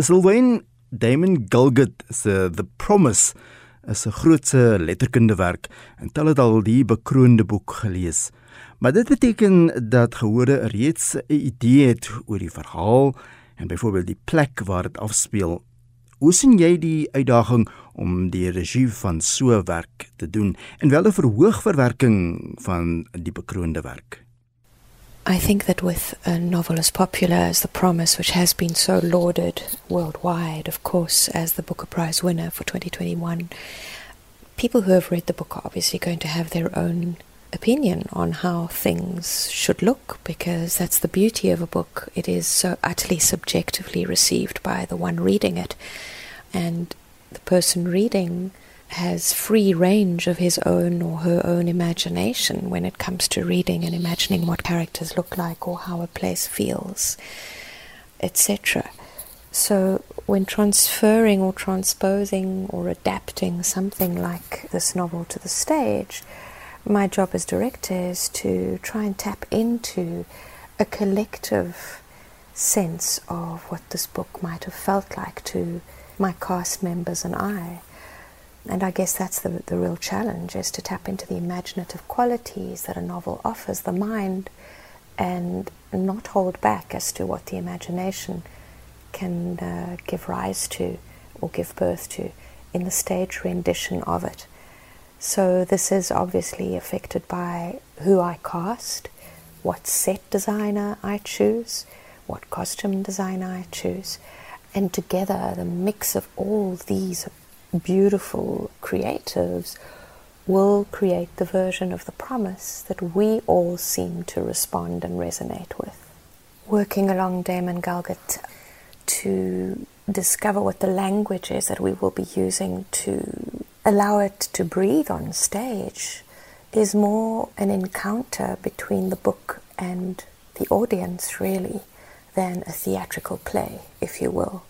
Sylvain Damon Gulgit se The Promise is 'n grootse letterkundewerk en tel het al die bekroonde boek gelees. Maar dit beteken dat gehore reeds 'n idee het oor die verhaal en byvoorbeeld die plek waar dit afspeel. Hoe sien jy die uitdaging om die regie van so 'n werk te doen en wel 'n verhoogverwerking van die bekroonde werk? I think that with a novel as popular as The Promise, which has been so lauded worldwide, of course, as the Booker Prize winner for 2021, people who have read the book are obviously going to have their own opinion on how things should look because that's the beauty of a book. It is so utterly subjectively received by the one reading it. And the person reading has free range of his own or her own imagination when it comes to reading and imagining what characters look like or how a place feels, etc. So, when transferring or transposing or adapting something like this novel to the stage, my job as director is to try and tap into a collective sense of what this book might have felt like to my cast members and I. And I guess that's the, the real challenge is to tap into the imaginative qualities that a novel offers the mind and not hold back as to what the imagination can uh, give rise to or give birth to in the stage rendition of it. So this is obviously affected by who I cast, what set designer I choose, what costume designer I choose, and together the mix of all these beautiful creatives will create the version of the promise that we all seem to respond and resonate with. Working along Damon Galgut to discover what the language is that we will be using to allow it to breathe on stage is more an encounter between the book and the audience, really, than a theatrical play, if you will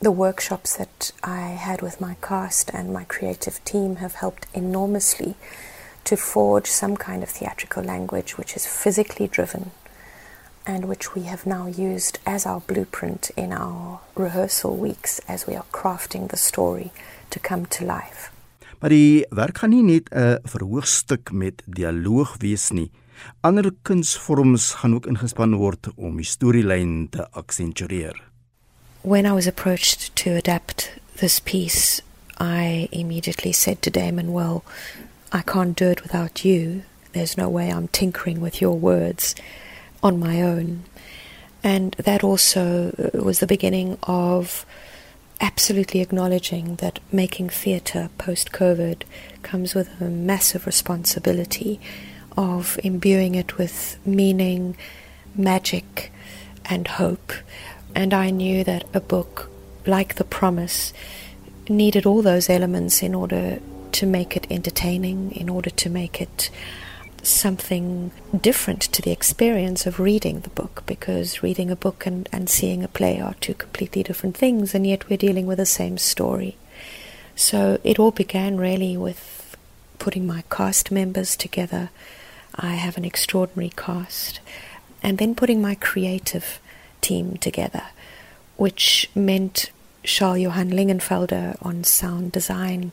the workshops that I had with my cast and my creative team have helped enormously to forge some kind of theatrical language which is physically driven and which we have now used as our blueprint in our rehearsal weeks as we are crafting the story to come to life. Maar die werk gaan nie net 'n verhoogstuk met dialoog wees nie. Ander kunsvorms gaan ook ingespan word om die storielyn te aksentueer. When I was approached to adapt this piece, I immediately said to Damon, Well, I can't do it without you. There's no way I'm tinkering with your words on my own. And that also uh, was the beginning of absolutely acknowledging that making theatre post COVID comes with a massive responsibility of imbuing it with meaning, magic, and hope and I knew that a book like The Promise needed all those elements in order to make it entertaining, in order to make it something different to the experience of reading the book, because reading a book and, and seeing a play are two completely different things, and yet we're dealing with the same story. So it all began really with putting my cast members together. I have an extraordinary cast. And then putting my creative team together, which meant Charl-Johan Lingenfelder on sound design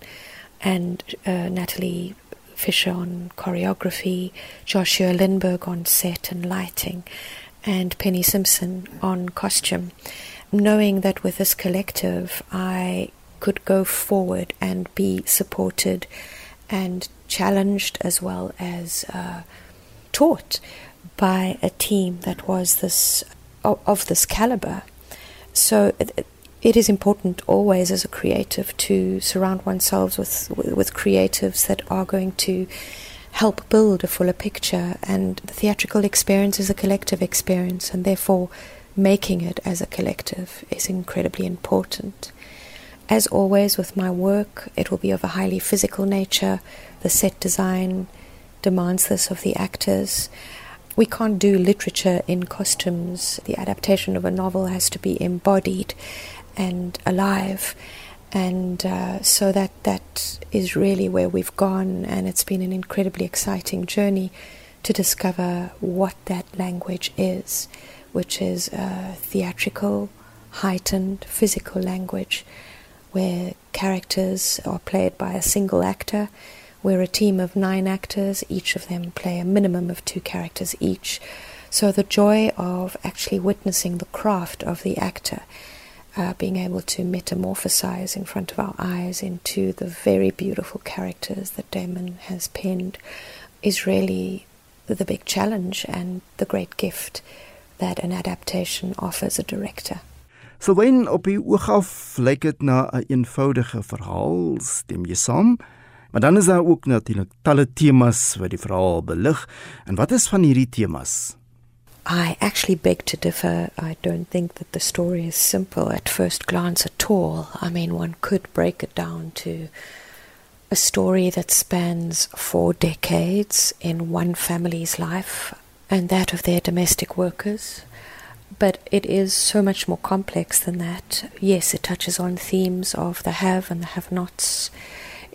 and uh, Natalie Fisher on choreography, Joshua Lindberg on set and lighting, and Penny Simpson on costume. Knowing that with this collective, I could go forward and be supported and challenged as well as uh, taught by a team that was this of, of this caliber. So it, it is important always as a creative to surround oneself with, with creatives that are going to help build a fuller picture. And the theatrical experience is a collective experience, and therefore making it as a collective is incredibly important. As always with my work, it will be of a highly physical nature. The set design demands this of the actors we can't do literature in costumes. The adaptation of a novel has to be embodied and alive. And uh, so that that is really where we've gone, and it's been an incredibly exciting journey to discover what that language is, which is uh, theatrical, heightened physical language where characters are played by a single actor. We're a team of nine actors, each of them play a minimum of two characters each. So the joy of actually witnessing the craft of the actor, uh, being able to metamorphosize in front of our eyes into the very beautiful characters that Damon has penned, is really the big challenge and the great gift that an adaptation offers a director. So wen op die oog af lyk dit na 'n een eenvoudige verhaal, stem jy saam? Maar dan is daar ook natuurlik talle temas wat die verhaal belig. En wat is van hierdie temas? I actually beg to differ. I don't think that the story is simple at first glance at all. I mean, one could break it down to a story that spans four decades in one family's life and that of their domestic workers. But it is so much more complex than that. Yes, it touches on themes of the have and the have nots.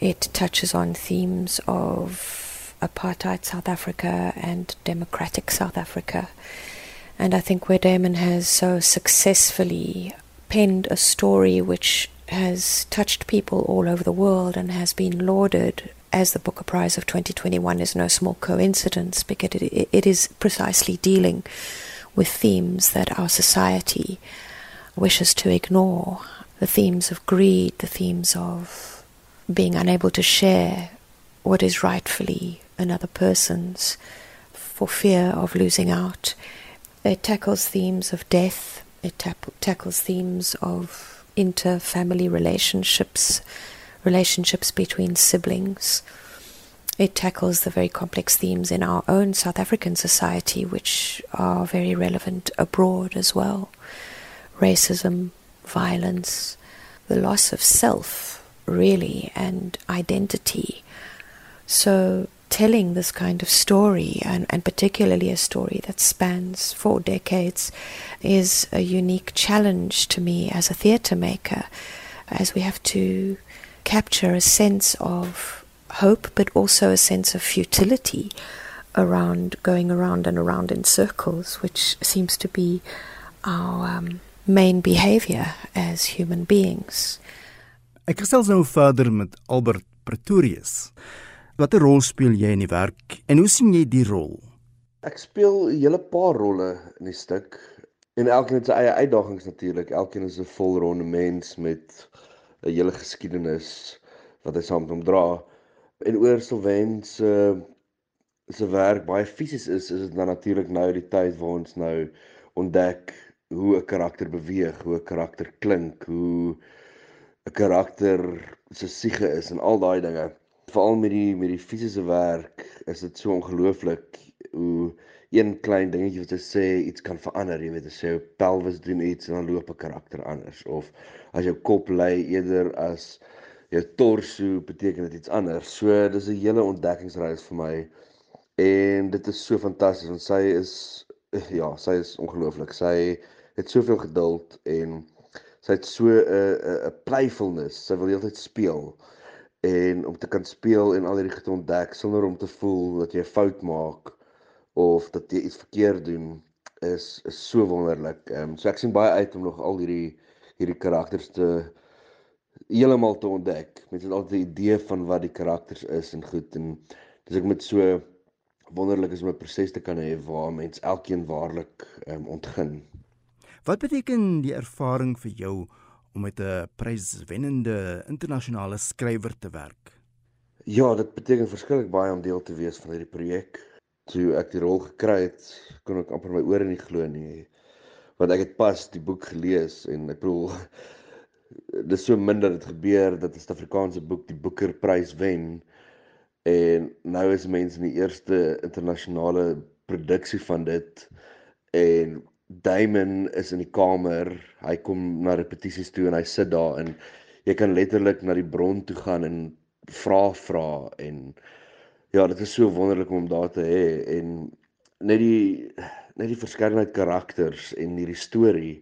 It touches on themes of apartheid South Africa and democratic South Africa. And I think where Damon has so successfully penned a story which has touched people all over the world and has been lauded as the Booker Prize of 2021 is no small coincidence because it, it is precisely dealing with themes that our society wishes to ignore the themes of greed, the themes of being unable to share what is rightfully another person's for fear of losing out. It tackles themes of death, it tackles themes of inter family relationships, relationships between siblings. It tackles the very complex themes in our own South African society, which are very relevant abroad as well racism, violence, the loss of self, really, and identity. So, telling this kind of story, and, and particularly a story that spans four decades, is a unique challenge to me as a theatre maker, as we have to capture a sense of hope, but also a sense of futility around going around and around in circles, which seems to be our um, main behavior as human beings. Ek gesels nou verder met Albert Pretorius. Watter rol speel jy in die werk en hoe sien jy die rol? Ek speel 'n hele paar rolle in die stuk en elkeen het sy eie uitdagings natuurlik. Elkeen is 'n volronde mens met 'n hele geskiedenis wat hy saam met hom dra en oor Sylvain se se werk baie fisies is, is dit dan natuurlik nou die tyd waar ons nou ontdek hoe 'n karakter beweeg, hoe 'n karakter klink, hoe 'n karakter se siege is en al daai dinge. Veral met die met die fisiese werk is dit so ongelooflik hoe een klein dingetjie wat jy sê iets kan verander. Jy weet as jy pelvis doen iets en dan loop 'n karakter anders of as jou kop lê eerder as jou torso beteken dit iets anders. So dis 'n hele ontdekkingsreis vir my. En dit is so fantasties want sy is ja, sy is ongelooflik. Sy het soveel geduld en sy het so 'n 'n 'n playfulness. Sy wil heeltyd speel. En om te kan speel en al hierdie goed ontdek sonder om te voel dat jy fout maak of dat jy iets verkeerd doen is is so wonderlik. Ehm um, so ek sien baie uit om nog al hierdie hierdie karakters te heeltemal te ontdek. Mense het altyd 'n idee van wat die karakters is en goed en dis ek met so wonderlik is om 'n proses te kan hê waar mens elkeen waarlik um, ontgin. Wat beteken die ervaring vir jou om met 'n pryswennende internasionale skrywer te werk? Ja, dit beteken verskriklik baie om deel te wees van hierdie projek. Toe ek die rol gekry het, kon ek amper my ore nie glo nie. Want ek het pas die boek gelees en ek bedoel dis so min dat dit gebeur dat 'n Suid-Afrikaanse boek die Boekerprys wen en nou is mense in die eerste internasionale produksie van dit en Damon is in die kamer hy kom na repetisies toe en hy sit daar en jy kan letterlik na die bron toe gaan en vra vra en ja dit is so wonderlik om hom daar te hê en net die net die verskeidenheid karakters en hierdie storie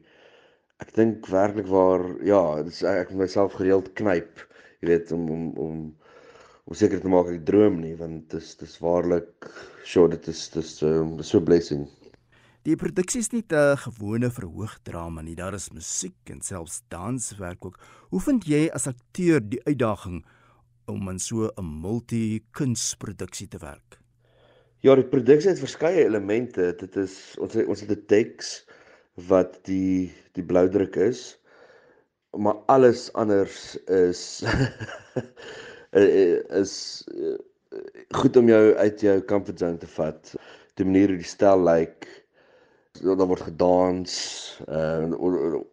ek dink werklik waar ja, dis ek moet myself gereeld knyp, jy weet om om om om seker te maak ek droom nie want dis dis waarlik sure dit is dis um, so blessing. Die produksie is nie 'n gewone verhoogdrama nie. Daar is musiek en selfs danswerk ook. Hoe vind jy as akteur die uitdaging om in so 'n multi-kunsproduksie te werk? Ja, die produksie het verskeie elemente. Dit is ons ons het 'n teks wat die die bloudruk is. Maar alles anders is is goed om jou uit jou comfort zone te vat. Die manier hoe die stel lyk, like, daar word gedans, uh,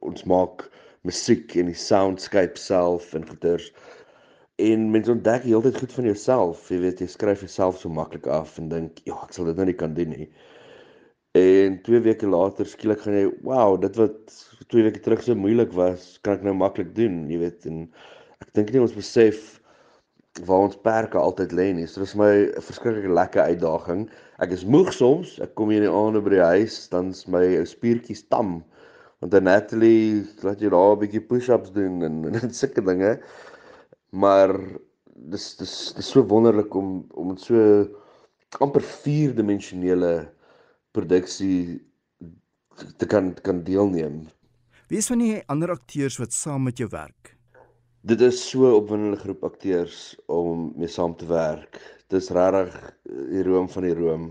ons maak musiek en die soundscape self en goeters. En mense ontdek heeltyd goed van jouself. Jy weet, jy skryf jouself so maklik af en dink, "Ja, ek sal dit nou nie kan doen nie." En 2 weke later skielik gaan jy, "Wow, dit wat 2 weke terug so moeilik was, kan ek nou maklik doen." Jy weet, en ek dink nie ons besef waar ons perke altyd lê nie. So dis my 'n verskriklike lekker uitdaging. Ek is moeg soms. Ek kom hier in die aande by die huis, dan's my ou spiertjies tam. Want dan Natalie laat jy daar 'n bietjie push-ups doen en en sulke dinge. Maar dis dis dis so wonderlik om om met so amper vierdimensionele produksie te kan kan deelneem. Wie is van die ander akteurs wat saam met jou werk? Dit is so 'n opwindende groep akteurs om mee saam te werk. Dis regtig die room van die room.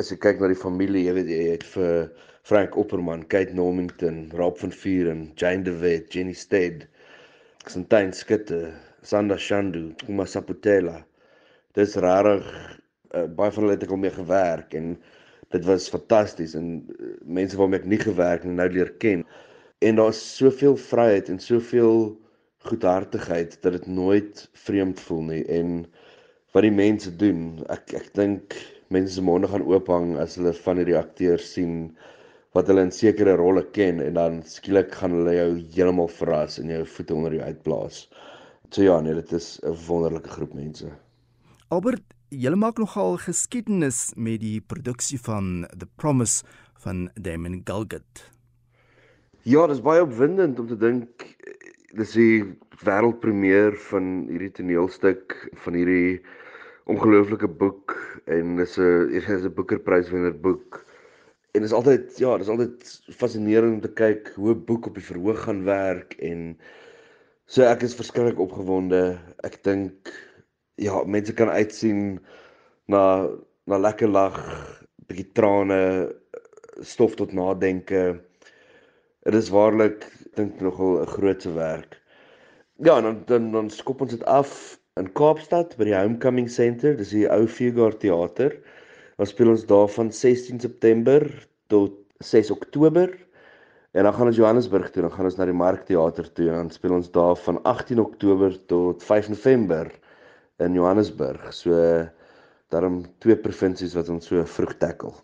As jy kyk na die familie, jy weet jy het vir Frank Opperman, Kate Normington, Rob van Vuren, Jane de Wet, Jenny Stead, Santyn Skutte, Sanda Shandu, Uma Saputela. Dis regtig uh, baie van hulle het ek al mee gewerk en dit was fantasties en uh, mense waarmee ek nie gewerk en nou leer ken. En daar's soveel vryheid en soveel goedhartigheid dat dit nooit vreemd voel nie en wat die mense doen ek ek dink mense se monde gaan oophang as hulle van hierdie akteurs sien wat hulle in sekere rolle ken en dan skielik gaan hulle jou heeltemal verras en jou voete onder jou uitblaas. So ja, nee, dit is 'n wonderlike groep mense. Albert, julle maak nogal geskiedenis met die produksie van The Promise van Damon Galgut. Ja, dit is baie opwindend om te dink dis die wêreldpremier van hierdie toneelstuk van hierdie ongelooflike boek en dis 'n hier is 'n boekerpryswenner boek. En dit is altyd ja, dit is altyd fascinerend om te kyk hoe 'n boek op die verhoog gaan werk en so ek is verskriklik opgewonde. Ek dink ja, mense kan uitsien na na lekker lag, bietjie trane, stof tot nadenke. Dit is waarlik dink nogal 'n groot werk. Ja, dan dan dan skop ons dit af in Kaapstad by die Homecoming Center, dis die ou Fugard Theater. Ons speel ons daar van 16 September tot 6 Oktober. En dan gaan ons Johannesburg toe, dan gaan ons na die Markteater toe en dan speel ons daar van 18 Oktober tot 5 November in Johannesburg. So daarom twee provinsies wat ons so vroeg tackle.